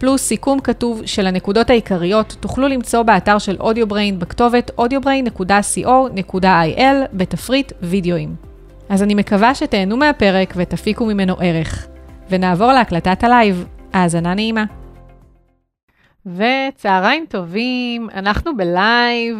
פלוס סיכום כתוב של הנקודות העיקריות, תוכלו למצוא באתר של Audiobrain בכתובת audiobrain.co.il בתפריט וידאוים. אז אני מקווה שתהנו מהפרק ותפיקו ממנו ערך. ונעבור להקלטת הלייב. האזנה נעימה. וצהריים טובים, אנחנו בלייב.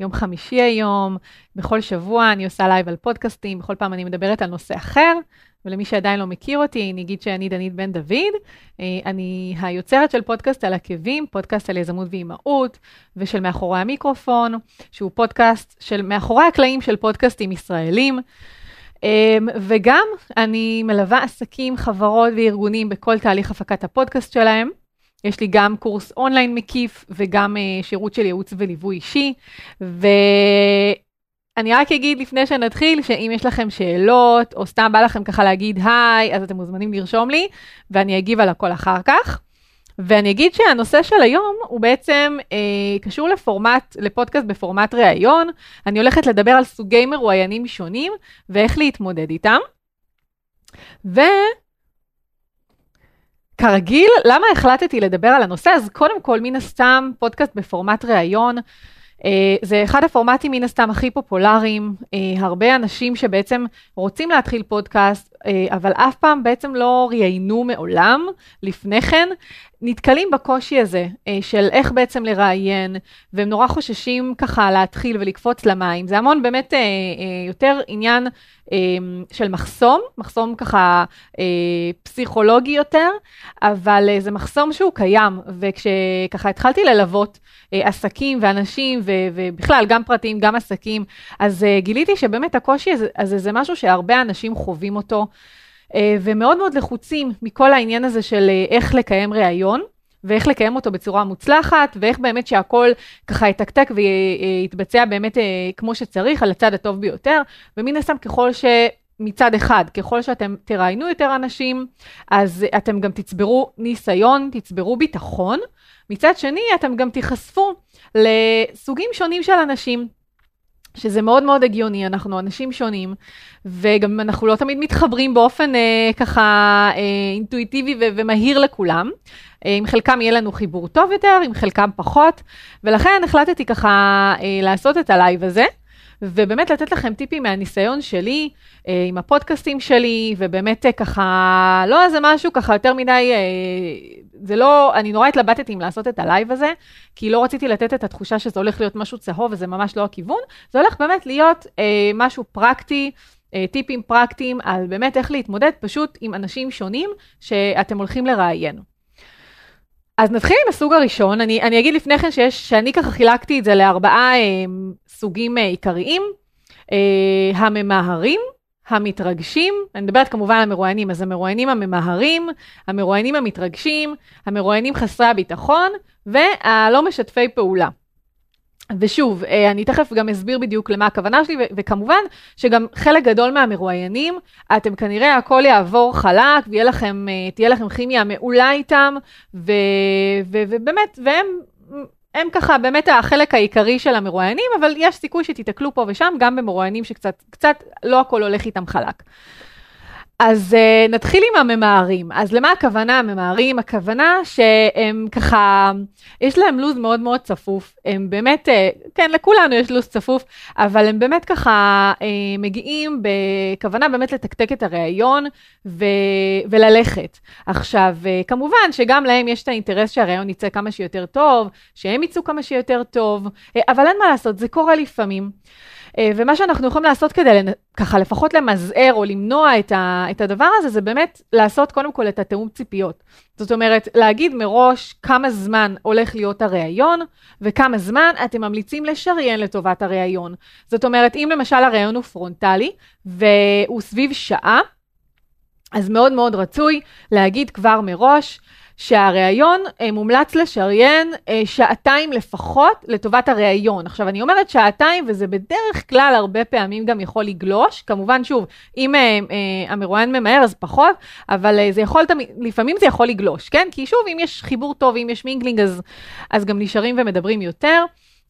יום חמישי היום, בכל שבוע אני עושה לייב על פודקאסטים, בכל פעם אני מדברת על נושא אחר, ולמי שעדיין לא מכיר אותי, אני אגיד שאני דנית בן דוד. אה, אני היוצרת של פודקאסט על עקבים, פודקאסט על יזמות ואימהות, ושל מאחורי המיקרופון, שהוא פודקאסט של מאחורי הקלעים של פודקאסטים ישראלים. אה, וגם אני מלווה עסקים, חברות וארגונים בכל תהליך הפקת הפודקאסט שלהם. יש לי גם קורס אונליין מקיף וגם uh, שירות של ייעוץ וליווי אישי. ואני רק אגיד לפני שנתחיל, שאם יש לכם שאלות, או סתם בא לכם ככה להגיד היי, אז אתם מוזמנים לרשום לי, ואני אגיב על הכל אחר כך. ואני אגיד שהנושא של היום הוא בעצם אה, קשור לפורמט, לפודקאסט בפורמט ראיון. אני הולכת לדבר על סוגי מרואיינים שונים ואיך להתמודד איתם. ו... כרגיל, למה החלטתי לדבר על הנושא? אז קודם כל, מן הסתם, פודקאסט בפורמט ראיון, זה אחד הפורמטים מן הסתם הכי פופולריים. אה, הרבה אנשים שבעצם רוצים להתחיל פודקאסט, אה, אבל אף פעם בעצם לא ראיינו מעולם לפני כן, נתקלים בקושי הזה אה, של איך בעצם לראיין, והם נורא חוששים ככה להתחיל ולקפוץ למים. זה המון באמת אה, אה, יותר עניין של מחסום, מחסום ככה פסיכולוגי יותר, אבל זה מחסום שהוא קיים, וכשככה התחלתי ללוות עסקים ואנשים, ובכלל גם פרטיים, גם עסקים, אז גיליתי שבאמת הקושי הזה, הזה זה משהו שהרבה אנשים חווים אותו. אה, ומאוד מאוד לחוצים מכל העניין הזה של אה, איך לקיים ראיון. ואיך לקיים אותו בצורה מוצלחת, ואיך באמת שהכל ככה יתקתק ויתבצע באמת אה, כמו שצריך, על הצד הטוב ביותר, ומן הסתם ככל ש... מצד אחד, ככל שאתם תראיינו יותר אנשים, אז אתם גם תצברו ניסיון, תצברו ביטחון. מצד שני, אתם גם תיחשפו לסוגים שונים של אנשים. שזה מאוד מאוד הגיוני, אנחנו אנשים שונים, וגם אנחנו לא תמיד מתחברים באופן אה, ככה אה, אינטואיטיבי ו- ומהיר לכולם. אה, עם חלקם יהיה לנו חיבור טוב יותר, עם חלקם פחות, ולכן החלטתי ככה אה, לעשות את הלייב הזה. ובאמת לתת לכם טיפים מהניסיון שלי, אה, עם הפודקאסטים שלי, ובאמת אה, ככה, לא איזה משהו ככה יותר מדי, אה, זה לא, אני נורא התלבטתי אם לעשות את הלייב הזה, כי לא רציתי לתת את התחושה שזה הולך להיות משהו צהוב, וזה ממש לא הכיוון, זה הולך באמת להיות אה, משהו פרקטי. אה, טיפים פרקטיים על באמת איך להתמודד פשוט עם אנשים שונים שאתם הולכים לראיין. אז נתחיל עם הסוג הראשון, אני, אני אגיד לפני כן שיש, שאני ככה חילקתי את זה לארבעה אה, סוגים אה, עיקריים, אה, הממהרים, המתרגשים, אני מדברת כמובן על המרואיינים, אז המרואיינים הממהרים, המרואיינים המתרגשים, המרואיינים חסרי הביטחון והלא משתפי פעולה. ושוב, אה, אני תכף גם אסביר בדיוק למה הכוונה שלי, וכמובן שגם חלק גדול מהמרואיינים, אתם כנראה הכל יעבור חלק, ותהיה לכם, לכם כימיה מעולה איתם, ובאמת, והם הם ככה באמת החלק העיקרי של המרואיינים, אבל יש סיכוי שתיתקלו פה ושם גם במרואיינים שקצת קצת לא הכל הולך איתם חלק. אז uh, נתחיל עם הממהרים. אז למה הכוונה הממהרים? הכוונה שהם ככה, יש להם לו"ז מאוד מאוד צפוף. הם באמת, uh, כן, לכולנו יש לו"ז צפוף, אבל הם באמת ככה uh, מגיעים בכוונה באמת לתקתק את הראיון ו- וללכת. עכשיו, uh, כמובן שגם להם יש את האינטרס שהראיון יצא כמה שיותר טוב, שהם יצאו כמה שיותר טוב, uh, אבל אין מה לעשות, זה קורה לפעמים. אה, ומה שאנחנו יכולים לעשות כדי ככה לפחות למזער או למנוע את, ה, את הדבר הזה, זה באמת לעשות קודם כל את התיאום ציפיות. זאת אומרת, להגיד מראש כמה זמן הולך להיות הראיון, וכמה זמן אתם ממליצים לשריין לטובת הראיון. זאת אומרת, אם למשל הראיון הוא פרונטלי, והוא סביב שעה, אז מאוד מאוד רצוי להגיד כבר מראש שהראיון אה, מומלץ לשריין אה, שעתיים לפחות לטובת הראיון. עכשיו, אני אומרת שעתיים, וזה בדרך כלל הרבה פעמים גם יכול לגלוש. כמובן, שוב, אם אה, המרואיין ממהר אז פחות, אבל זה יכול, לפעמים זה יכול לגלוש, כן? כי שוב, אם יש חיבור טוב, אם יש mingling, אז, אז גם נשארים ומדברים יותר.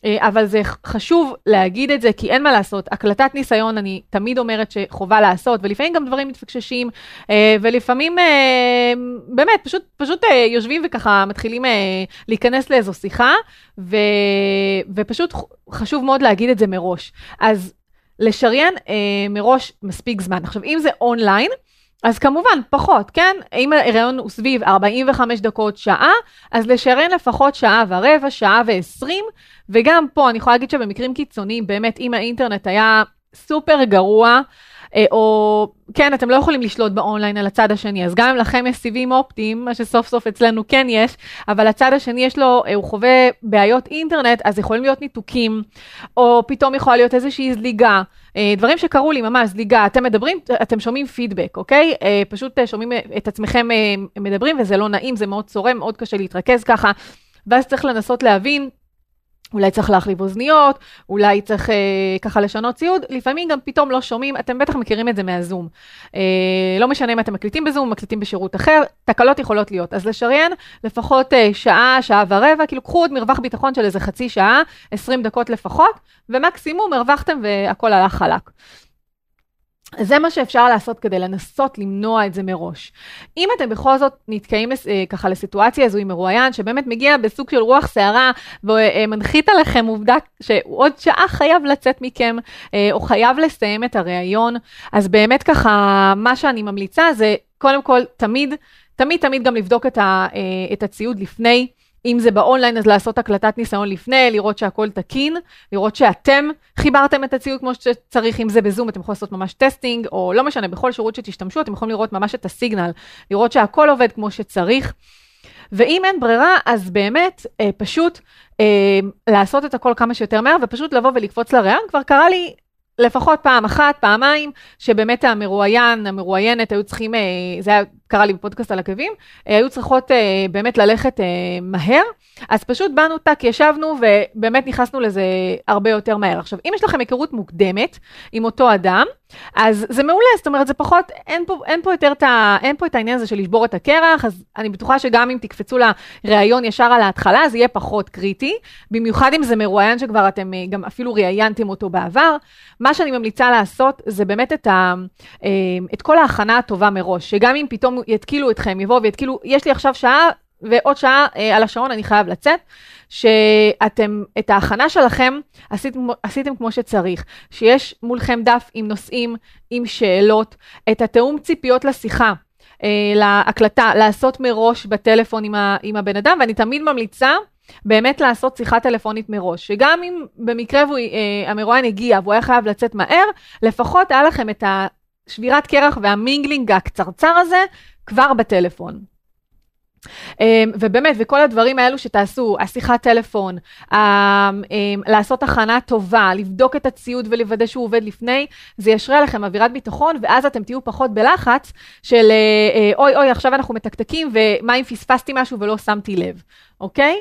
אה, אבל זה חשוב להגיד את זה, כי אין מה לעשות. הקלטת ניסיון, אני תמיד אומרת שחובה לעשות, ולפעמים גם דברים מתפקששים, אה, ולפעמים אה, באמת, פשוט, פשוט יושבים וככה מתחילים להיכנס לאיזו שיחה, ו, ופשוט חשוב מאוד להגיד את זה מראש. אז לשריין מראש מספיק זמן. עכשיו, אם זה אונליין, אז כמובן, פחות, כן? אם ההיריון הוא סביב 45 דקות, שעה, אז לשרן לפחות שעה ורבע, שעה ועשרים, וגם פה אני יכולה להגיד שבמקרים קיצוניים, באמת, אם האינטרנט היה סופר גרוע, או כן, אתם לא יכולים לשלוט באונליין על הצד השני, אז גם אם לכם יש סיבים אופטיים, מה שסוף סוף אצלנו כן יש, אבל הצד השני יש לו, אה, הוא חווה בעיות אינטרנט, אז יכולים להיות ניתוקים, או פתאום יכולה להיות איזושהי זליגה. אה, דברים שקרו לי ממש, זליגה, אתם מדברים, אתם שומעים פידבק, אוקיי? פשוט שומעים את עצמכם מדברים וזה לא נעים, זה מאוד צורם, מאוד קשה להתרכז ככה, ואז צריך לנסות להבין אולי צריך להחליף אוזניות, אולי צריך אה, ככה לשנות ציוד, לפעמים גם פתאום לא שומעים, אתם בטח מכירים את זה מהזום. אה, לא משנה אם אתם מקליטים בזום, מקליטים בשירות אחר, תקלות יכולות להיות. אז לשריין לפחות אה, שעה, שעה ורבע, כאילו קחו עוד מרווח ביטחון של איזה חצי שעה, 20 דקות לפחות, ומקסימום הרווחתם והכל הלך חלק. זה מה שאפשר לעשות כדי לנסות למנוע את זה מראש. אם אתם בכל זאת נתקעים אה, ככה לסיטואציה הזו עם מרואיין, שבאמת מגיע בסוג של רוח סערה ומנחית עליכם עובדה שעוד שעה חייב לצאת מכם, אה, או חייב לסיים את הראיון, אז באמת ככה, מה שאני ממליצה זה קודם כל תמיד, תמיד תמיד גם לבדוק את, ה, אה, את הציוד לפני. אם זה באונליין, אז לעשות הקלטת ניסיון לפני, לראות שהכל תקין, לראות שאתם חיברתם את הציוד כמו שצריך, אם זה בזום, אתם יכולים לעשות ממש testing, או לא משנה, בכל שירות שתשתמשו, אתם יכולים לראות ממש את הסיגנל, לראות שהכל עובד כמו שצריך. ואם אין ברירה, אז באמת, אה, פשוט אה, לעשות את הכל כמה שיותר מהר, ופשוט לבוא ולקפוץ לרעיון. כבר קרה לי לפחות פעם אחת, פעמיים, שבאמת המרואיין, המרואיינת, היו צריכים, אה, זה היה, קרה לי בפודקאסט על עקבים, אה, היו צריכות אה, באמת ללכת מהר, אז פשוט באנו טאק, ישבנו ובאמת נכנסנו לזה הרבה יותר מהר. עכשיו, אם יש לכם היכרות מוקדמת עם אותו אדם, אז זה מעולה, זאת אומרת, זה פחות, אין פה, אין פה יותר את, ה, אין פה את העניין הזה של לשבור את הקרח, אז אני בטוחה שגם אם תקפצו לראיון ישר על ההתחלה, זה יהיה פחות קריטי, במיוחד אם זה מרואיין שכבר אתם גם אפילו ראיינתם אותו בעבר. מה שאני ממליצה לעשות זה באמת את, ה, אה, את כל ההכנה הטובה מראש, שגם אם פתאום יתקילו אתכם, יבואו ויתקילו, יש לי עכשיו שעה ועוד שעה אה, על השעון אני חייב לצאת, שאתם, את ההכנה שלכם עשיתם, עשיתם כמו שצריך, שיש מולכם דף עם נושאים, עם שאלות, את התיאום ציפיות לשיחה. אה, להקלטה, לעשות מראש בטלפון עם, ה, עם הבן אדם, ואני תמיד ממליצה באמת לעשות שיחה טלפונית מראש, שגם אם במקרה אה, המרואיין הגיע והוא היה חייב לצאת מהר, לפחות היה לכם את השבירת קרח והמינגלינג הקצרצר הזה כבר בטלפון. Um, ובאמת, וכל הדברים האלו שתעשו, השיחת טלפון, um, um, לעשות הכנה טובה, לבדוק את הציוד ולוודא שהוא עובד לפני, זה ישרה לכם אווירת ביטחון, ואז אתם תהיו פחות בלחץ של uh, uh, אוי אוי, עכשיו אנחנו מתקתקים, ומה אם פספסתי משהו ולא שמתי לב, אוקיי?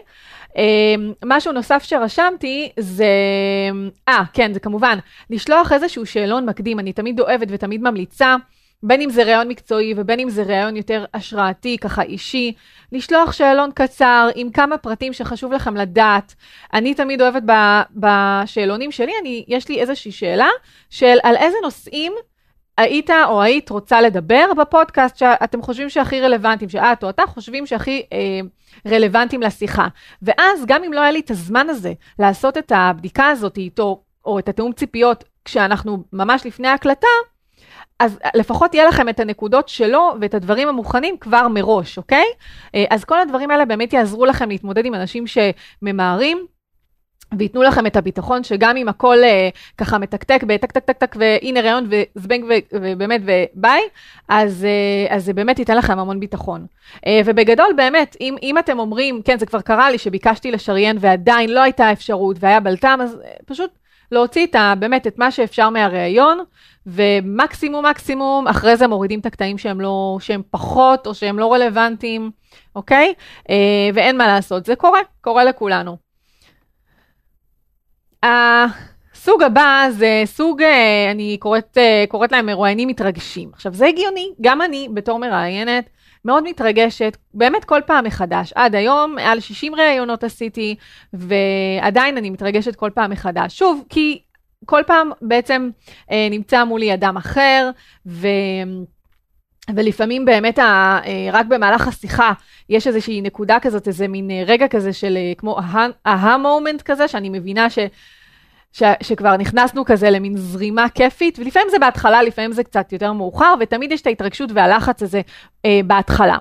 משהו נוסף שרשמתי זה, אה, כן, זה כמובן, לשלוח איזשהו שאלון מקדים, אני תמיד אוהבת ותמיד ממליצה. בין אם זה ראיון מקצועי ובין אם זה ראיון יותר השראתי, ככה אישי, לשלוח שאלון קצר עם כמה פרטים שחשוב לכם לדעת. אני תמיד אוהבת בשאלונים שלי, אני, יש לי איזושהי שאלה של על איזה נושאים היית או היית רוצה לדבר בפודקאסט שאתם חושבים שהכי רלוונטיים, שאת או אתה חושבים שהכי אה, רלוונטיים לשיחה. ואז גם אם לא היה לי את הזמן הזה לעשות את הבדיקה הזאת איתו, או את התיאום ציפיות כשאנחנו ממש לפני ההקלטה, אז לפחות יהיה לכם את הנקודות שלו ואת הדברים המוכנים כבר מראש, אוקיי? אה, אז כל הדברים האלה באמת יעזרו לכם להתמודד עם אנשים שממהרים. וייתנו לכם את הביטחון שגם אם הכל אה, ככה מתקתק בטק טק טק טק והנה ראיון וזבנג ובאמת וביי, אז, אה, אז זה באמת ייתן לכם המון ביטחון. אה, ובגדול באמת, אם, אם אתם אומרים, כן זה כבר קרה לי שביקשתי לשריין ועדיין לא הייתה אפשרות והיה בלטם, אז אה, פשוט להוציא את ה, באמת את מה שאפשר מהראיון, ומקסימום מקסימום, אחרי זה מורידים את הקטעים שהם לא, שהם פחות או שהם לא רלוונטיים, אוקיי? אה, ואין מה לעשות, זה קורה, קורה לכולנו. הסוג הבא זה סוג, אה, אני קוראת, אה, קוראת להם מרואיינים מתרגשים. עכשיו, זה הגיוני, גם אני בתור מראיינת, מאוד מתרגשת, באמת כל פעם מחדש. עד היום, מעל 60 ראיונות עשיתי, ועדיין אני מתרגשת כל פעם מחדש. שוב, כי כל פעם בעצם אה, נמצא מולי אדם אחר, ו... ולפעמים באמת ה, אה, רק במהלך השיחה יש איזושהי נקודה כזאת, איזה מין אה, רגע כזה של אה, כמו אהה מומנט כזה, שאני מבינה ש... ש, שכבר נכנסנו כזה למין זרימה כיפית, ולפעמים זה בהתחלה, לפעמים זה קצת יותר מאוחר, ותמיד יש את ההתרגשות והלחץ הזה אה, בהתחלה.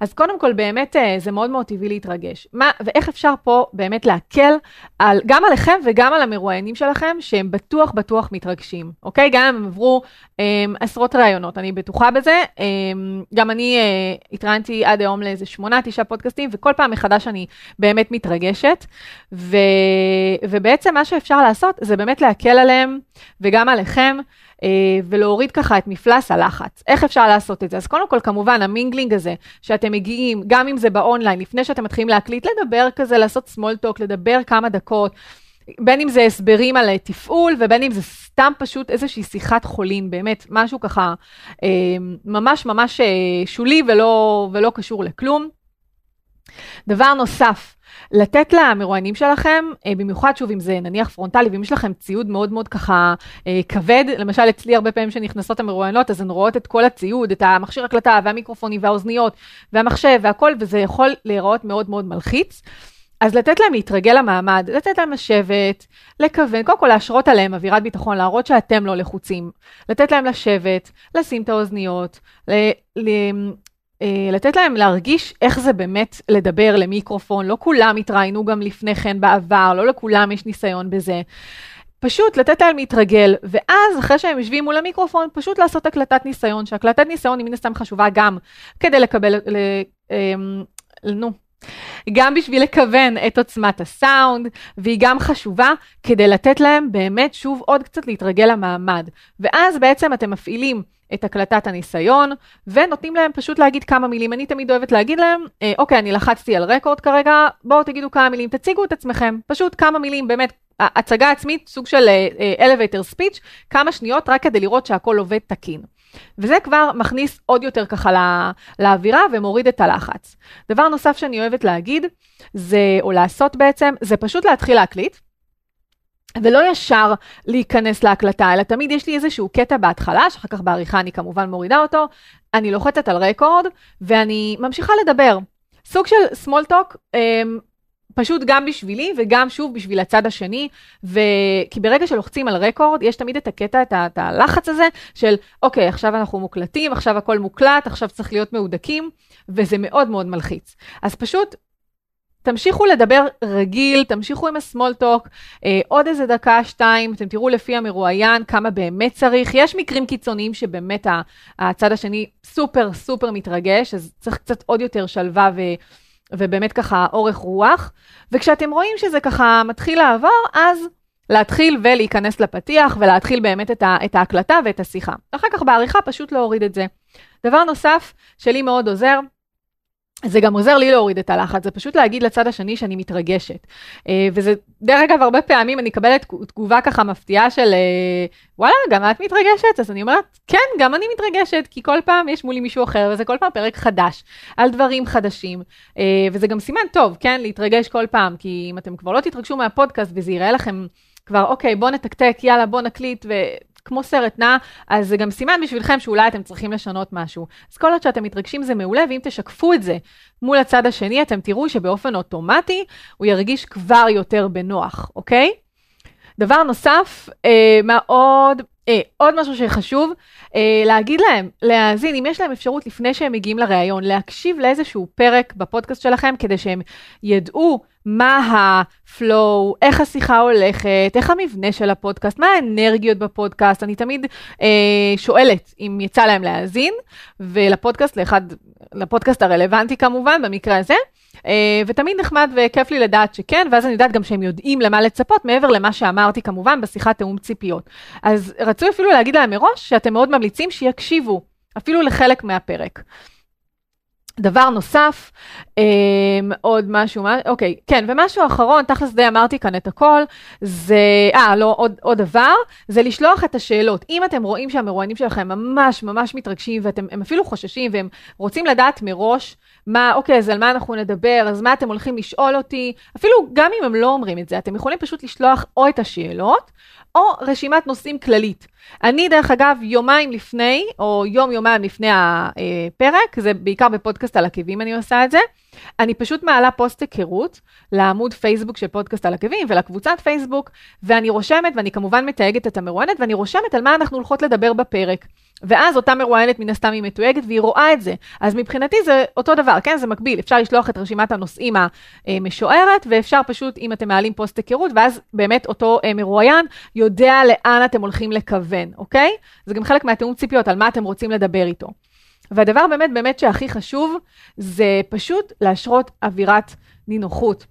אז קודם כל, באמת אה, זה מאוד מאוד טבעי להתרגש. מה, ואיך אפשר פה באמת להקל על, גם עליכם וגם על המרואיינים שלכם, שהם בטוח בטוח מתרגשים, אוקיי? גם אם הם עברו אה, עשרות ראיונות, אני בטוחה בזה. אה, גם אני אה, התראיינתי עד היום לאיזה שמונה, תשעה פודקאסטים, וכל פעם מחדש אני באמת מתרגשת. ו, ובעצם מה שאפשר לעשות זה באמת להקל עליהם וגם עליכם. אה, ולהוריד ככה את מפלס הלחץ. איך אפשר לעשות את זה? אז קודם כל, כמובן, ה mingling הזה, שאתם מגיעים, גם אם זה באונליין, לפני שאתם מתחילים להקליט, לדבר כזה, לעשות small talk, לדבר כמה דקות. בין אם זה הסברים על תפעול, ובין אם זה סתם פשוט איזושהי שיחת חולין, באמת, משהו ככה אה, ממש ממש אה, שולי ולא, ולא קשור לכלום. דבר נוסף, לתת למרואיינים שלכם, אה, במיוחד שוב אם זה נניח פרונטלי, ואם יש לכם ציוד מאוד מאוד ככה אה, כבד, למשל אצלי הרבה פעמים שנכנסות המרואיינות, אז הן רואות את כל הציוד, את המכשיר הקלטה והמיקרופונים והאוזניות והמחשב והכל, וזה יכול להיראות מאוד מאוד מלחיץ. אז לתת להם להתרגל למעמד, לתת להם לשבת, לכוון, קודם כל להשרות עליהם אווירת ביטחון, להראות שאתם לא לחוצים, לתת להם לשבת, לשים את האוזניות, ל- ל- לתת להם להרגיש איך זה באמת לדבר למיקרופון, לא כולם התראיינו גם לפני כן בעבר, לא לכולם יש ניסיון בזה. פשוט לתת להם להתרגל, ואז אחרי שהם יושבים מול המיקרופון, פשוט לעשות הקלטת ניסיון, שהקלטת ניסיון היא מן הסתם חשובה גם כדי לקבל, ל, אמ, נו, גם בשביל לכוון את עוצמת הסאונד, והיא גם חשובה כדי לתת להם באמת שוב עוד קצת להתרגל למעמד. ואז בעצם אתם מפעילים את הקלטת הניסיון, ונותנים להם פשוט להגיד כמה מילים. אני תמיד אוהבת להגיד להם, אה, אוקיי, אני לחצתי על רקורד כרגע, בואו תגידו כמה מילים, תציגו את עצמכם, פשוט כמה מילים, באמת, הצגה עצמית, סוג של uh, elevator speech, כמה שניות רק כדי לראות שהכל עובד תקין. וזה כבר מכניס עוד יותר ככה לא, לאווירה ומוריד את הלחץ. דבר נוסף שאני אוהבת להגיד, זה, או לעשות בעצם, זה פשוט להתחיל להקליט. ולא ישר להיכנס להקלטה, אלא תמיד יש לי איזשהו קטע בהתחלה, שאחר כך בעריכה אני כמובן מורידה אותו, אני לוחצת על רקורד, ואני ממשיכה לדבר. סוג של small talk, אמ, פשוט גם בשבילי וגם שוב בשביל הצד השני, ו... כי ברגע שלוחצים על רקורד, יש תמיד את הקטע, את, ה... את הלחץ הזה של, אוקיי, עכשיו אנחנו מוקלטים, עכשיו הכל מוקלט, עכשיו צריך להיות מהודקים, וזה מאוד מאוד מלחיץ. אז פשוט תמשיכו לדבר רגיל, תמשיכו עם הסמול טוק, אה, עוד איזה דקה, שתיים, אתם תראו לפי המרואיין כמה באמת צריך. יש מקרים קיצוניים שבאמת הצד השני סופר סופר מתרגש, אז צריך קצת עוד יותר שלווה ו... ובאמת ככה אורך רוח. וכשאתם רואים שזה ככה מתחיל לעבור, אז להתחיל ולהיכנס לפתיח ולהתחיל באמת את, ה, את ההקלטה ואת השיחה. אחר כך בעריכה פשוט להוריד את זה. דבר נוסף שלי מאוד עוזר, זה גם עוזר לי להוריד את הלחץ, זה פשוט להגיד לצד השני שאני מתרגשת. אה, וזה, דרך אגב, הרבה פעמים אני מקבלת תגובה ככה מפתיעה של, אה, וואלה, גם את מתרגשת? אז אני אומרת, כן, גם אני מתרגשת, כי כל פעם יש מולי מישהו אחר, וזה כל פעם פרק חדש, על דברים חדשים. אה, וזה גם סימן טוב, כן, להתרגש כל פעם, כי אם אתם כבר לא תתרגשו מהפודקאסט וזה ייראה לכם כבר, אוקיי, בוא נתקתק, יאללה, בוא נקליט, ו... כמו סרט נע, אז זה גם סימן בשבילכם שאולי אתם צריכים לשנות משהו. אז כל עוד שאתם מתרגשים זה מעולה, ואם תשקפו את זה מול הצד השני, אתם תראו שבאופן אוטומטי הוא ירגיש כבר יותר בנוח, אוקיי? דבר נוסף, אה, מה עוד? אה, עוד משהו שחשוב, אה, להגיד להם, להאזין, אם יש להם אפשרות לפני שהם מגיעים לראיון, להקשיב לאיזשהו פרק בפודקאסט שלכם, כדי שהם ידעו מה הפלואו, איך השיחה הולכת, איך המבנה של הפודקאסט, מה האנרגיות בפודקאסט. אני תמיד אה, שואלת אם יצא להם להאזין, ולפודקאסט, לאחד, לפודקאסט הרלוונטי כמובן, במקרה הזה. אה, ותמיד נחמד וכיף לי לדעת שכן, ואז אני יודעת גם שהם יודעים למה לצפות, מעבר למה שאמרתי כמובן בשיחת תאום ציפיות. אז רצוי אפילו להגיד להם מראש שאתם מאוד ממליצים שיקשיבו, אפילו לחלק מהפרק. דבר נוסף, אה, עוד משהו, מה, אוקיי, כן, ומשהו אחרון, תכלס די אמרתי כאן את הכל, זה, אה, לא, עוד, עוד דבר, זה לשלוח את השאלות. אם אתם רואים שהמרואיינים שלכם ממש ממש מתרגשים, ואתם אפילו חוששים, והם רוצים לדעת מראש, מה, אוקיי, אז על מה אנחנו נדבר, אז מה אתם הולכים לשאול אותי, אפילו גם אם הם לא אומרים את זה, אתם יכולים פשוט לשלוח או את השאלות, או רשימת נושאים כללית. אני, דרך אגב, יומיים לפני, או יום-יומיים לפני הפרק, זה בעיקר בפודקאסט על עקבים אני עושה את זה, אני פשוט מעלה פוסט היכרות לעמוד פייסבוק של פודקאסט על עקבים ולקבוצת פייסבוק, ואני רושמת, ואני כמובן מתייגת את המרואיינת, ואני רושמת על מה אנחנו הולכות לדבר בפרק. ואז אותה מרואיינת מן הסתם היא מתויגת והיא רואה את זה. אז מבחינתי זה אותו דבר, כן? זה מקביל. אפשר לשלוח את רשימת הנושאים המשוערת, ואפשר פשוט, אם אתם מעלים פוסט היכרות, ואז באמת אותו אה, מרואיין יודע לאן אתם הולכים לכוון, אוקיי? זה גם חלק מהתיאום ציפיות, על מה אתם רוצים לדבר איתו. והדבר באמת באמת שהכי חשוב, זה פשוט להשרות אווירת נינוחות.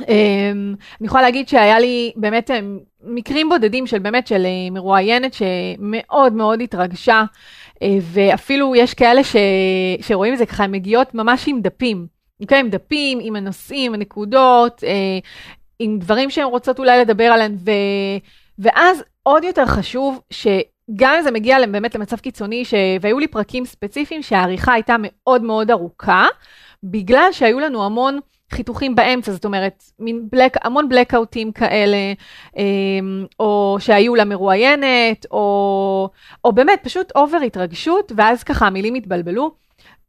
אמ, אני יכולה להגיד שהיה לי באמת אמ, מקרים בודדים של באמת של אה, מרואיינת שמאוד מאוד התרגשה, אה, ואפילו יש כאלה ש... שרואים את זה ככה, הן מגיעות ממש עם דפים, אוקיי? עם דפים, עם הנושאים, הנקודות, אה, עם דברים שהן רוצות אולי לדבר עליהן, ו... ואז עוד יותר חשוב שגם אם זה מגיע באמת למצב קיצוני, ש... והיו לי פרקים ספציפיים שהעריכה הייתה מאוד מאוד ארוכה, בגלל שהיו לנו המון חיתוכים באמצע, זאת אומרת, מין בלק, המון בלקאוטים כאלה, אמ, או שהיו לה מרואיינת, או, או באמת פשוט אובר התרגשות, ואז ככה המילים התבלבלו.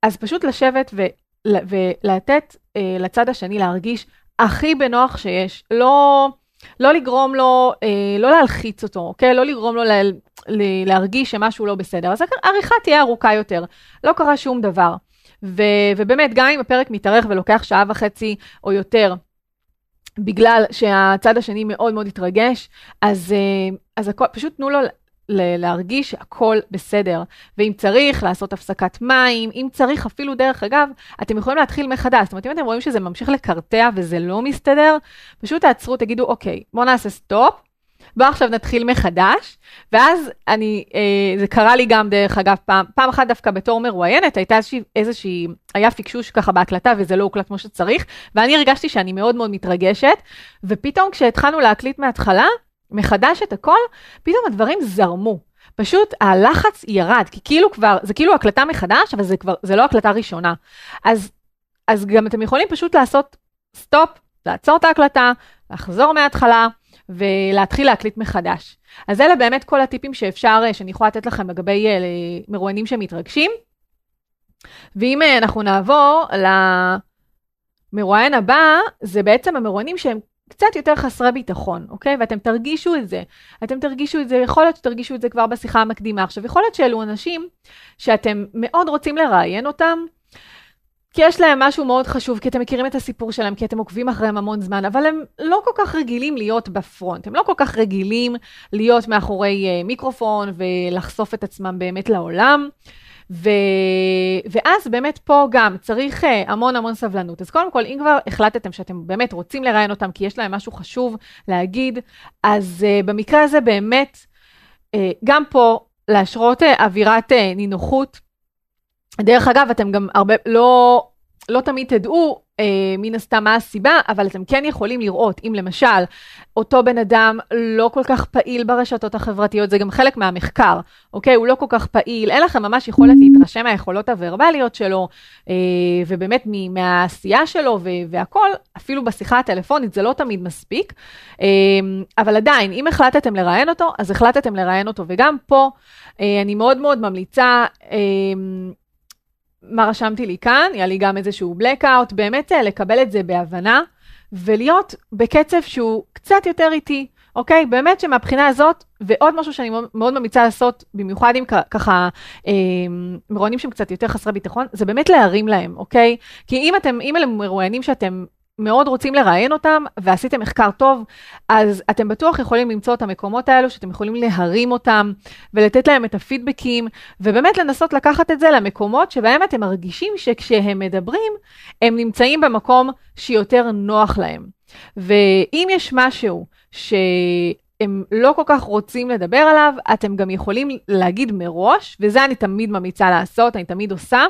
אז פשוט לשבת ו, ולתת אה, לצד השני להרגיש הכי בנוח שיש, לא, לא לגרום לו, אה, לא להלחיץ אותו, אוקיי? לא לגרום לו לה, להרגיש שמשהו לא בסדר. אז העריכה תהיה ארוכה יותר, לא קרה שום דבר. ו- ובאמת, גם אם הפרק מתארך ולוקח שעה וחצי או יותר, בגלל שהצד השני מאוד מאוד התרגש, אז, אה, אז הכל, פשוט תנו לו להרגיש שהכל בסדר. ואם צריך, לעשות הפסקת מים, אם צריך אפילו, דרך אגב, אתם יכולים להתחיל מחדש. זאת אומרת, אם אתם רואים שזה ממשיך לקרטע וזה לא מסתדר, פשוט תעצרו, תגידו, אוקיי, בואו נעשה stop, בוא עכשיו נתחיל מחדש, ואז אני, אה, זה קרה לי גם דרך אגב פעם, פעם אחת דווקא בתור מרואיינת, הייתה איזושהי, איזושהי, היה פיקשוש ככה בהקלטה וזה לא הוקלט כמו שצריך, ואני הרגשתי שאני מאוד מאוד מתרגשת, ופתאום כשהתחלנו להקליט מההתחלה, מחדש את הכל, פתאום הדברים זרמו. פשוט הלחץ ירד, כי כאילו כבר, זה כאילו הקלטה מחדש, אבל זה כבר, זה לא הקלטה ראשונה. אז, אז גם אתם יכולים פשוט לעשות stop, לעצור את ההקלטה, לחזור מההתחלה, ולהתחיל להקליט מחדש. אז אלה באמת כל הטיפים שאפשר, אה, שאני יכולה לתת לכם לגבי אה, מרואיינים שמתרגשים. ואם אה, אנחנו נעבור למרואיין הבא, זה בעצם המרואיינים שהם קצת יותר חסרי ביטחון, אוקיי? ואתם תרגישו את זה. אתם תרגישו את זה, יכול להיות שתרגישו את זה כבר בשיחה המקדימה. עכשיו, יכול להיות שאלו אנשים שאתם מאוד רוצים לראיין אותם, כי יש להם משהו מאוד חשוב, כי אתם מכירים את הסיפור שלהם, כי אתם עוקבים אחריהם המון זמן, אבל הם לא כל כך רגילים להיות בפרונט, הם לא כל כך רגילים להיות מאחורי uh, מיקרופון ולחשוף את עצמם באמת לעולם. ו... ואז באמת פה גם צריך uh, המון המון סבלנות. אז קודם כל, אם כבר החלטתם שאתם באמת רוצים לראיין אותם, כי יש להם משהו חשוב להגיד, אז uh, במקרה הזה באמת, uh, גם פה להשרות uh, אווירת uh, נינוחות. דרך אגב, אתם גם הרבה, לא, לא תמיד תדעו אה, מן הסתם מה הסיבה, אבל אתם כן יכולים לראות אם למשל אותו בן אדם לא כל כך פעיל ברשתות החברתיות, זה גם חלק מהמחקר, אוקיי? הוא לא כל כך פעיל, אין לכם ממש יכולת להתרשם מהיכולות הוורבליות שלו, אה, ובאמת מהעשייה שלו והכול, אפילו בשיחה הטלפונית זה לא תמיד מספיק, אה, אבל עדיין, אם החלטתם לראיין אותו, אז החלטתם לראיין אותו, וגם פה אה, אני מאוד מאוד ממליצה, אה, מה רשמתי לי כאן, היה לי גם איזשהו blackout, באמת אה, לקבל את זה בהבנה ולהיות בקצב שהוא קצת יותר איטי, אוקיי? באמת שמבחינה הזאת, ועוד משהו שאני מאוד ממליצה לעשות, במיוחד עם ככה אה, מרואיינים שהם קצת יותר חסרי ביטחון, זה באמת להרים להם, אוקיי? כי אם אתם, אם אלה מרואיינים שאתם מאוד רוצים לראיין אותם ועשיתם מחקר טוב, אז אתם בטוח יכולים למצוא את המקומות האלו שאתם יכולים להרים אותם ולתת להם את הפידבקים, ובאמת לנסות לקחת את זה למקומות שבהם אתם מרגישים שכשהם מדברים, הם נמצאים במקום שיותר נוח להם. ואם יש משהו ש... הם לא כל כך רוצים לדבר עליו, אתם גם יכולים להגיד מראש, וזה אני תמיד ממליצה לעשות, אני תמיד עושה.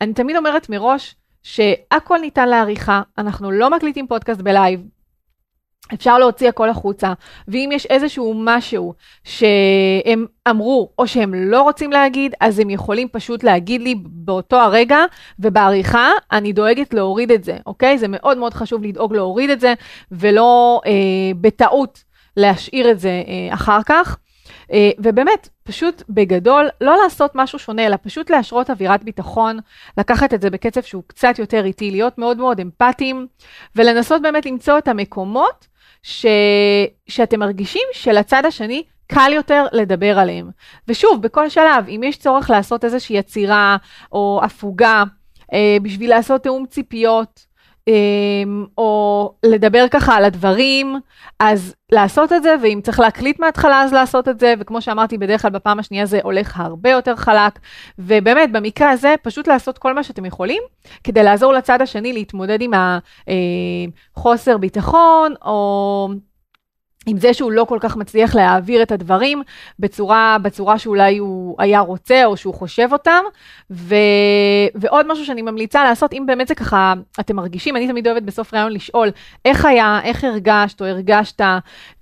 אני תמיד אומרת מראש שהכל ניתן לעריכה, אנחנו לא מקליטים פודקאסט בלייב, אפשר להוציא הכל החוצה, ואם יש איזשהו משהו שהם אמרו או שהם לא רוצים להגיד, אז הם יכולים פשוט להגיד לי באותו הרגע, ובעריכה אני דואגת להוריד את זה, אוקיי? זה מאוד מאוד חשוב לדאוג להוריד את זה, ולא אה, בטעות להשאיר את זה אה, אחר כך. אה, ובאמת, פשוט בגדול, לא לעשות משהו שונה, אלא פשוט להשרות אווירת ביטחון, לקחת את זה בקצב שהוא קצת יותר איטי, להיות מאוד מאוד אמפתיים, ולנסות באמת למצוא את המקומות ש... שאתם מרגישים שלצד השני קל יותר לדבר עליהם. ושוב, בכל שלב, אם יש צורך לעשות איזושהי יצירה או הפוגה, אה, בשביל לעשות תיאום ציפיות, או לדבר ככה על הדברים, אז לעשות את זה, ואם צריך להקליט מההתחלה אז לעשות את זה, וכמו שאמרתי, בדרך כלל בפעם השנייה זה הולך הרבה יותר חלק, ובאמת, במקרה הזה, פשוט לעשות כל מה שאתם יכולים, כדי לעזור לצד השני להתמודד עם החוסר אה, ביטחון, או עם זה שהוא לא כל כך מצליח להעביר את הדברים בצורה, בצורה שאולי הוא היה רוצה או שהוא חושב אותם. ו, ועוד משהו שאני ממליצה לעשות, אם באמת זה ככה, אתם מרגישים, אני תמיד אוהבת בסוף ראיון לשאול, איך היה, איך הרגשת או הרגשת,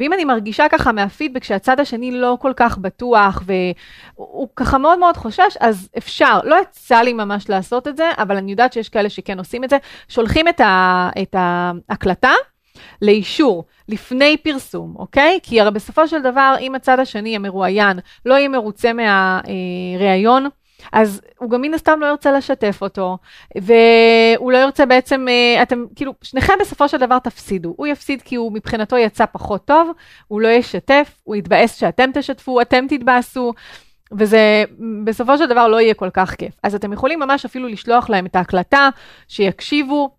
ואם אני מרגישה ככה מהפידבק שהצד השני לא כל כך בטוח והוא ככה מאוד מאוד חושש, אז אפשר, לא יצא לי ממש לעשות את זה, אבל אני יודעת שיש כאלה שכן עושים את זה, שולחים את, ההקלטה. לאישור לפני פרסום, אוקיי? כי הרי בסופו של דבר, אם הצד השני, המרואיין, לא יהיה מרוצה מהראיון, אז הוא גם מן הסתם לא ירצה לשתף אותו, והוא לא ירצה בעצם, אה, אתם כאילו, שניכם בסופו של דבר תפסידו. הוא יפסיד כי הוא מבחינתו יצא פחות טוב, הוא לא ישתף, הוא יתבאס שאתם תשתפו, אתם תתבאסו. וזה בסופו של דבר לא יהיה כל כך כיף. אז אתם יכולים ממש אפילו לשלוח להם את ההקלטה, שיקשיבו,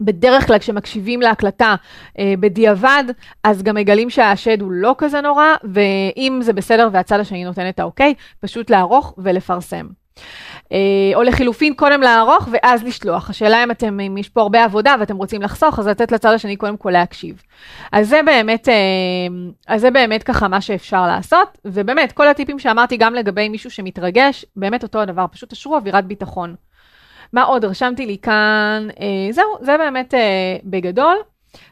בדרך כלל כשמקשיבים להקלטה אה, בדיעבד, אז גם מגלים שהשד הוא לא כזה נורא, ואם זה בסדר והצד השני נותן את האוקיי, פשוט לערוך ולפרסם. אה, או לחילופין, קודם לערוך ואז לשלוח. השאלה אם אתם, אם יש פה הרבה עבודה ואתם רוצים לחסוך, אז לתת לצד השני קודם כל להקשיב. אז זה באמת, אה, אז זה באמת ככה מה שאפשר לעשות, ובאמת, כל הטיפים שאמרתי גם לגבי מישהו שמתרגש, באמת אותו הדבר, פשוט תשרו אווירת ביטחון. מה עוד? רשמתי לי כאן, אה, זהו, זה באמת אה, בגדול.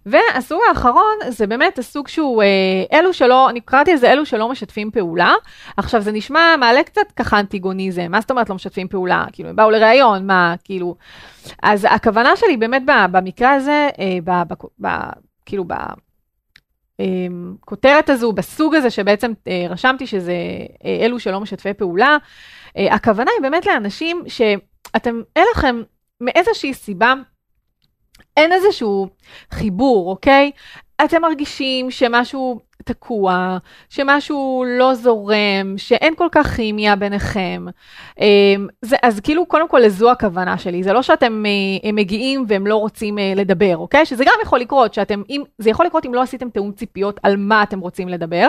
והסוג האחרון זה באמת הסוג שהוא אה, אלו שלא, אני קראתי לזה אלו שלא משתפים פעולה. עכשיו זה נשמע, מעלה קצת ככה אנטיגוניזם, מה זאת אומרת לא משתפים פעולה? כאילו הם באו לראיון, מה, כאילו... אז הכוונה שלי באמת במקרה הזה, אה, ב, ב, ב, כאילו ב... אמ, הזו, בסוג הזה שבעצם אה, רשמתי שזה אה, אלו שלא משתפי פעולה, אה, הכוונה היא באמת לאנשים ש... אתם, אין לכם מאיזושהי סיבה, אין איזשהו חיבור, אוקיי? אתם מרגישים שמשהו תקוע, שמשהו לא זורם, שאין כל כך כימיה ביניכם. אמ, זה, אז כאילו, קודם כל, זו הכוונה שלי. זה לא שאתם אה, מגיעים והם לא רוצים אה, לדבר, אוקיי? שזה גם יכול לקרות, שאתם, אם, זה יכול לקרות אם לא עשיתם תיאום ציפיות על מה אתם רוצים לדבר.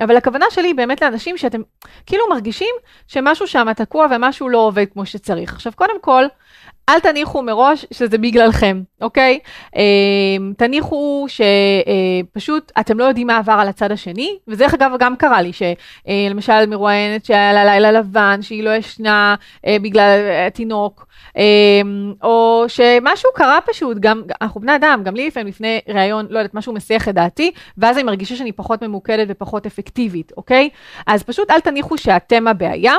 אבל הכוונה שלי היא באמת לאנשים שאתם כאילו מרגישים שמשהו שם תקוע ומשהו לא עובד כמו שצריך. עכשיו, קודם כל, אל תניחו מראש שזה בגללכם, אוקיי? אה, תניחו שפשוט אה, אתם לא יודעים מה עבר על הצד השני, וזה אגב גם קרה לי, שלמשל אה, מרואיינת שהיה לה לילה לבן, שהיא לא ישנה אה, בגלל התינוק, אה, או שמשהו קרה פשוט, גם, אנחנו בני אדם, גם לי לפעמים לפני ראיון, לא יודעת, משהו מסיח את דעתי, ואז אני מרגישה שאני פחות ממוקדת ופחות אפקטיבית, אוקיי? אז פשוט אל תניחו שאתם הבעיה.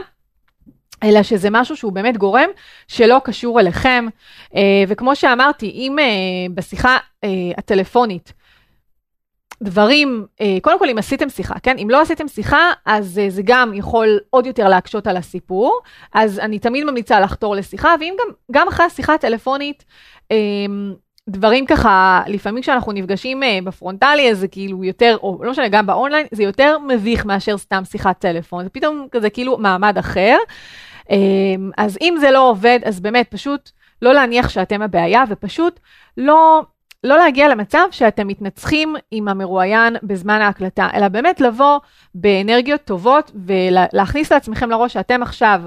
אלא שזה משהו שהוא באמת גורם שלא קשור אליכם. אה, וכמו שאמרתי, אם אה, בשיחה אה, הטלפונית, דברים, קודם כל אם עשיתם שיחה, כן? אם לא עשיתם שיחה, אז זה גם יכול עוד יותר להקשות על הסיפור. אז אני תמיד ממליצה לחתור לשיחה, ואם גם, גם אחרי השיחה הטלפונית, דברים ככה, לפעמים כשאנחנו נפגשים בפרונטלי, אז זה כאילו יותר, או לא משנה, גם באונליין, זה יותר מביך מאשר סתם שיחת טלפון. זה פתאום כזה כאילו מעמד אחר. אז אם זה לא עובד, אז באמת פשוט לא להניח שאתם הבעיה, ופשוט לא, לא להגיע למצב שאתם מתנצחים עם המרואיין בזמן ההקלטה, אלא באמת לבוא באנרגיות טובות ולהכניס לעצמכם לראש שאתם עכשיו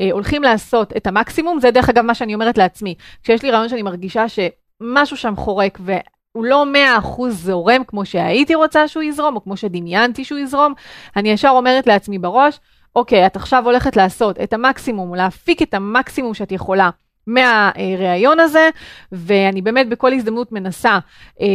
אה, הולכים לעשות את המקסימום, זה דרך אגב מה שאני אומרת לעצמי, כשיש לי רעיון שאני מרגישה שמשהו שם חורק ו... הוא לא מאה אחוז זורם כמו שהייתי רוצה שהוא יזרום, או כמו שדמיינתי שהוא יזרום, אני ישר אומרת לעצמי בראש, אוקיי, את עכשיו הולכת לעשות את המקסימום, להפיק את המקסימום שאת יכולה מהראיון הזה, ואני באמת בכל הזדמנות מנסה אה,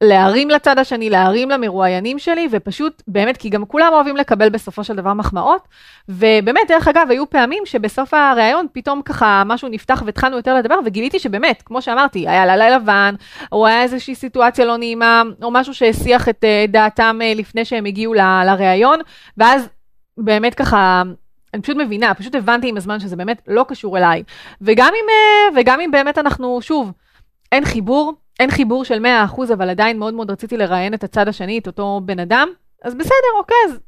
להרים לצד השני, להרים למרואיינים שלי, ופשוט באמת, כי גם כולם אוהבים לקבל בסופו של דבר מחמאות, ובאמת, דרך אגב, היו פעמים שבסוף הראיון פתאום ככה משהו נפתח והתחלנו יותר לדבר, וגיליתי שבאמת, כמו שאמרתי, היה לילה לבן, או היה איזושהי סיטואציה לא נעימה, או משהו שהסיח את אה, דעתם אה, לפני שהם הגיעו לראיון, ואז באמת ככה... אני פשוט מבינה, פשוט הבנתי עם הזמן שזה באמת לא קשור אליי. וגם אם, אה, וגם אם באמת אנחנו, שוב, אין חיבור, אין חיבור של 100%, אבל עדיין מאוד מאוד רציתי לראיין את הצד השני, את אותו בן אדם, אז בסדר, אוקיי, אז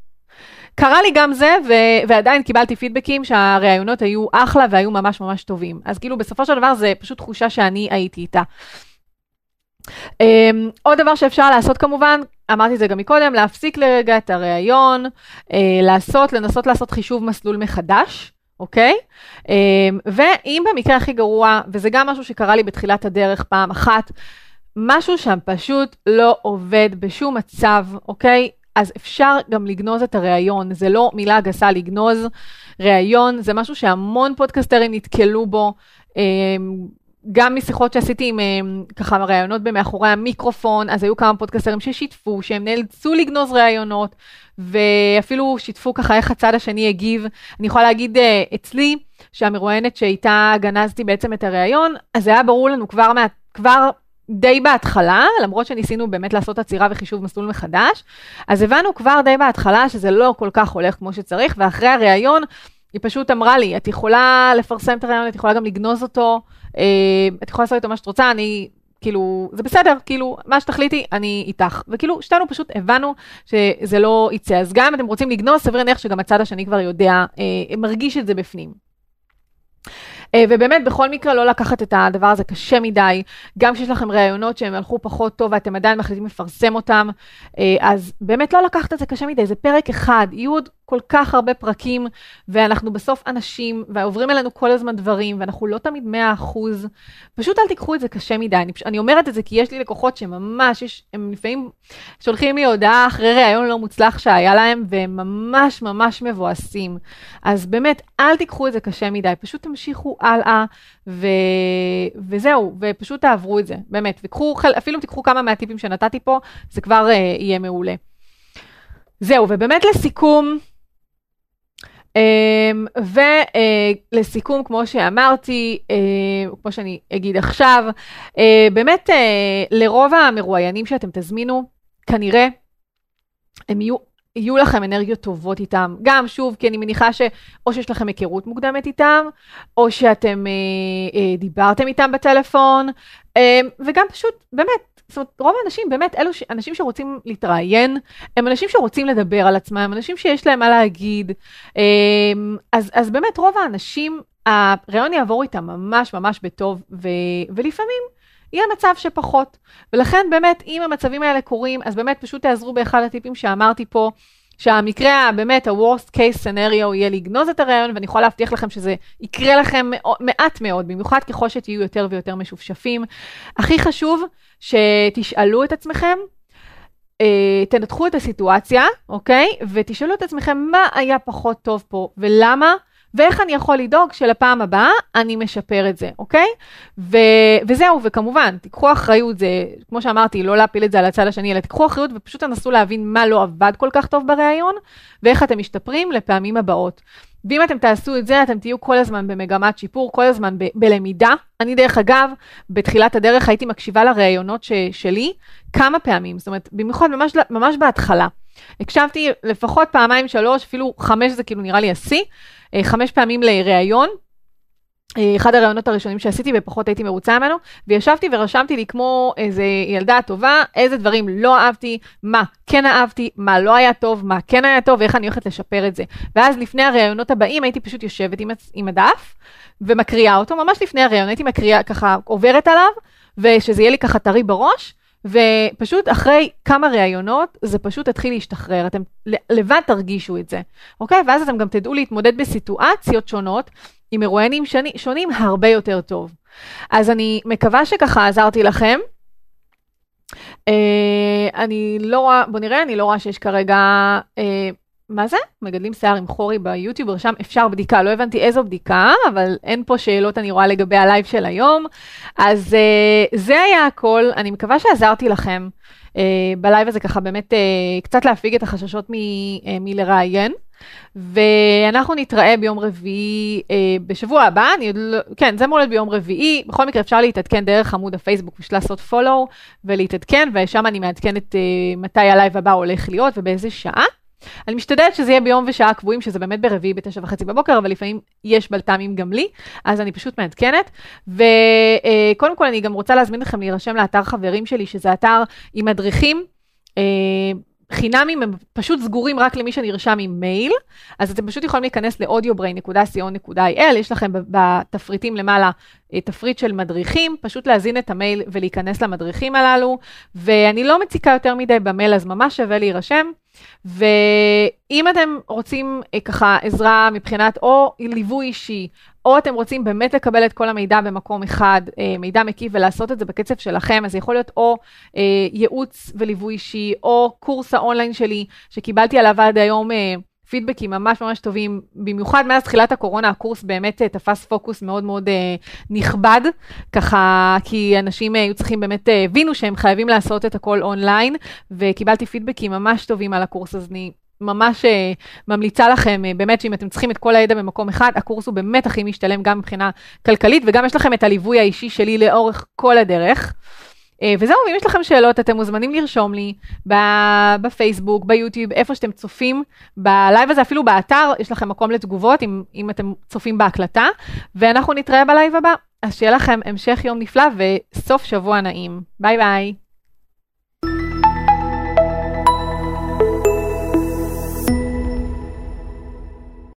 קרה לי גם זה, ו- ועדיין קיבלתי פידבקים שהראיונות היו אחלה והיו ממש ממש טובים. אז כאילו, בסופו של דבר זה פשוט תחושה שאני הייתי איתה. Um, עוד דבר שאפשר לעשות כמובן, אמרתי את זה גם מקודם, להפסיק לרגע את הראיון, uh, לעשות, לנסות לעשות חישוב מסלול מחדש, אוקיי? Um, ואם במקרה הכי גרוע, וזה גם משהו שקרה לי בתחילת הדרך פעם אחת, משהו שם פשוט לא עובד בשום מצב, אוקיי? אז אפשר גם לגנוז את הראיון, זה לא מילה גסה לגנוז ראיון, זה משהו שהמון פודקסטרים נתקלו בו. גם משיחות שעשיתי עם אה, ככה ראיונות במאחורי המיקרופון, אז היו כמה פודקאסטרים ששיתפו, שהם נאלצו לגנוז ראיונות, ואפילו שיתפו ככה איך הצד השני הגיב. אני יכולה להגיד אה, אצלי, שהמרואיינת שאיתה גנזתי בעצם את הראיון, אז זה היה ברור לנו כבר, מה, כבר די בהתחלה, למרות שניסינו באמת לעשות עצירה וחישוב מסלול מחדש, אז הבנו כבר די בהתחלה שזה לא כל כך הולך כמו שצריך, ואחרי הראיון, היא פשוט אמרה לי, את יכולה לפרסם את הראיון, את יכולה גם לגנוז אותו, אה, את יכולה לעשות איתו מה שאת רוצה, אני, כאילו, זה בסדר, כאילו, מה שתחליטי, אני איתך. וכאילו, שתינו פשוט הבנו שזה לא יצא. אז גם אם אתם רוצים לגנוז, סביר להניח שגם הצד השני כבר יודע, אה, מרגיש את זה בפנים. אה, ובאמת, בכל מקרה, לא לקחת את הדבר הזה קשה מדי. גם כשיש לכם ראיונות שהם הלכו פחות טוב ואתם עדיין מחליטים לפרסם אותם, אה, אז באמת לא לקחת את זה קשה מדי, זה פרק אחד, יהיו עוד כל כך הרבה פרקים, ואנחנו בסוף אנשים, ועוברים אלינו כל הזמן דברים, ואנחנו לא תמיד 100%. פשוט אל תיקחו את זה קשה מדי. אני, אני אומרת את זה כי יש לי לקוחות שממש, יש, הם לפעמים שולחים לי הודעה אחרי ראיון לא מוצלח שהיה להם, והם ממש ממש מבואסים. אז באמת, אל תיקחו את זה קשה מדי, פשוט תמשיכו הלאה, ו... וזהו, ופשוט תעברו את זה, באמת. וקחו, אפילו תיקחו כמה מהטיפים שנתתי פה, זה כבר uh, יהיה מעולה. זהו, ובאמת לסיכום, Um, ולסיכום, uh, כמו שאמרתי, uh, כמו שאני אגיד עכשיו, uh, באמת לרוב המרואיינים שאתם תזמינו, כנראה הם יהיו יהיו לכם אנרגיות טובות איתם. גם, שוב, כי אני מניחה שאו שיש לכם היכרות מוקדמת איתם, או שאתם אה, אה, דיברתם איתם בטלפון, אה, וגם פשוט, באמת, זאת אומרת, רוב האנשים, באמת, אלו ש... אנשים שרוצים להתראיין, הם אנשים שרוצים לדבר על עצמם, אנשים שיש להם מה להגיד. אה, אז, אז באמת, רוב האנשים, הרעיון יעבור איתם ממש ממש בטוב, ו... ולפעמים, יהיה מצב שפחות. ולכן באמת, אם המצבים האלה קורים, אז באמת פשוט תעזרו באחד הטיפים שאמרתי פה, שהמקרה, באמת, ה-Worst case scenario יהיה לגנוז את הרעיון, ואני יכולה להבטיח לכם שזה יקרה לכם מעט מאוד, במיוחד ככל שתהיו יותר ויותר משופשפים. הכי חשוב, שתשאלו את עצמכם, אה, תנתחו את הסיטואציה, אוקיי? ותשאלו את עצמכם מה היה פחות טוב פה ולמה, ואיך אני יכול לדאוג שלפעם הבאה אני משפר את זה, אוקיי? ו- וזהו, וכמובן, תיקחו אחריות, זה, כמו שאמרתי, לא להפיל את זה על הצד השני, אלא תיקחו אחריות ופשוט תנסו להבין מה לא עבד כל כך טוב בריאיון, ואיך אתם משתפרים לפעמים הבאות. ואם אתם תעשו את זה, אתם תהיו כל הזמן במגמת שיפור, כל הזמן ב- בלמידה. אני, דרך אגב, בתחילת הדרך הייתי מקשיבה לראיונות ש- שלי כמה פעמים, זאת אומרת, במיוחד ממש, ממש בהתחלה. הקשבתי לפחות פעמיים, שלוש, אפילו חמש זה כאילו נראה לי השיא. אה, חמש פעמים לראיון, אה, אחד הרעיונות הראשונים שעשיתי ופחות הייתי מרוצה ממנו, וישבתי ורשמתי לי כמו איזה ילדה טובה, איזה דברים לא אהבתי, מה כן אהבתי, מה לא היה טוב, מה כן היה טוב, ואיך אני הולכת לשפר את זה. ואז לפני הרעיונות הבאים הייתי פשוט יושבת עם, עם הדף ומקריאה אותו, ממש לפני הרעיון הייתי מקריאה, ככה עוברת עליו, ושזה יהיה לי ככה טרי בראש, ופשוט אחרי כמה ראיונות, זה פשוט התחיל להשתחרר, אתם לבד תרגישו את זה, אוקיי? ואז אתם גם תדעו להתמודד בסיטואציות שונות, עם מרואיינים שני, שונים הרבה יותר טוב. אז אני מקווה שככה עזרתי לכם. אה, אני לא רואה, בוא נראה, אני לא רואה שיש כרגע, אה, מה זה? מגדלים שיער עם חורי ביוטיוב, רשם אפשר בדיקה, לא הבנתי איזו בדיקה, אבל אין פה שאלות אני רואה לגבי הלייב של היום. אז אה, זה היה הכל, אני מקווה שעזרתי לכם אה, בלייב הזה ככה באמת אה, קצת להפיג את החששות מ, אה, מלראיין. ואנחנו נתראה ביום רביעי אה, בשבוע הבא, אני עוד לא, כן, זה מולד ביום רביעי, בכל מקרה אפשר להתעדכן דרך עמוד הפייסבוק בשביל לעשות follow ולהתעדכן, ושם אני מעדכנת אה, מתי הלייב הבא הולך להיות ובאיזה שעה. אני משתדלת שזה יהיה ביום ושעה קבועים, שזה באמת ברביעי בתשע וחצי בבוקר, אבל לפעמים יש בלת"מים גם לי, אז אני פשוט מעדכנת. וקודם כל אני גם רוצה להזמין אתכם להירשם לאתר חברים שלי, שזה אתר עם מדריכים. אה, חינמים הם פשוט סגורים רק למי שנרשם עם מייל, אז אתם פשוט יכולים להיכנס ל-audiobrain.co.il, יש לכם בתפריטים למעלה אה, תפריט של מדריכים, פשוט להזין את המייל ולהיכנס למדריכים הללו, ואני לא מציקה יותר מדי במייל, אז ממש שווה להירשם. ואם אתם רוצים אה, ככה עזרה מבחינת או ליווי אישי, או אתם רוצים באמת לקבל את כל המידע במקום אחד, אה, מידע מקיף ולעשות את זה בקצב שלכם, אז יכול להיות או אה, ייעוץ וליווי אישי, או קורס האונליין שלי, שקיבלתי עליו עד היום פידבקים ממש ממש טובים, במיוחד מאז תחילת הקורונה, הקורס באמת אה, תפס פוקוס מאוד מאוד אה, נכבד, ככה, כי אנשים אה, היו צריכים באמת, אה, הבינו שהם חייבים לעשות את הכל אונליין, וקיבלתי פידבקים ממש טובים על הקורס, אז אני ממש אה, ממליצה לכם, אה, באמת שאם אתם צריכים את כל הידע במקום אחד, הקורס הוא באמת הכי משתלם גם מבחינה כלכלית, וגם יש לכם את הליווי האישי שלי לאורך כל הדרך. אה, וזהו, אם יש לכם שאלות, אתם מוזמנים לרשום לי בפייסבוק, ביוטיוב, איפה שאתם צופים בלייב הזה, אפילו באתר, יש לכם מקום לתגובות, אם, אם אתם צופים בהקלטה, ואנחנו נתראה בלייב הבא. אז שיהיה לכם המשך יום נפלא וסוף שבוע נעים. ביי ביי.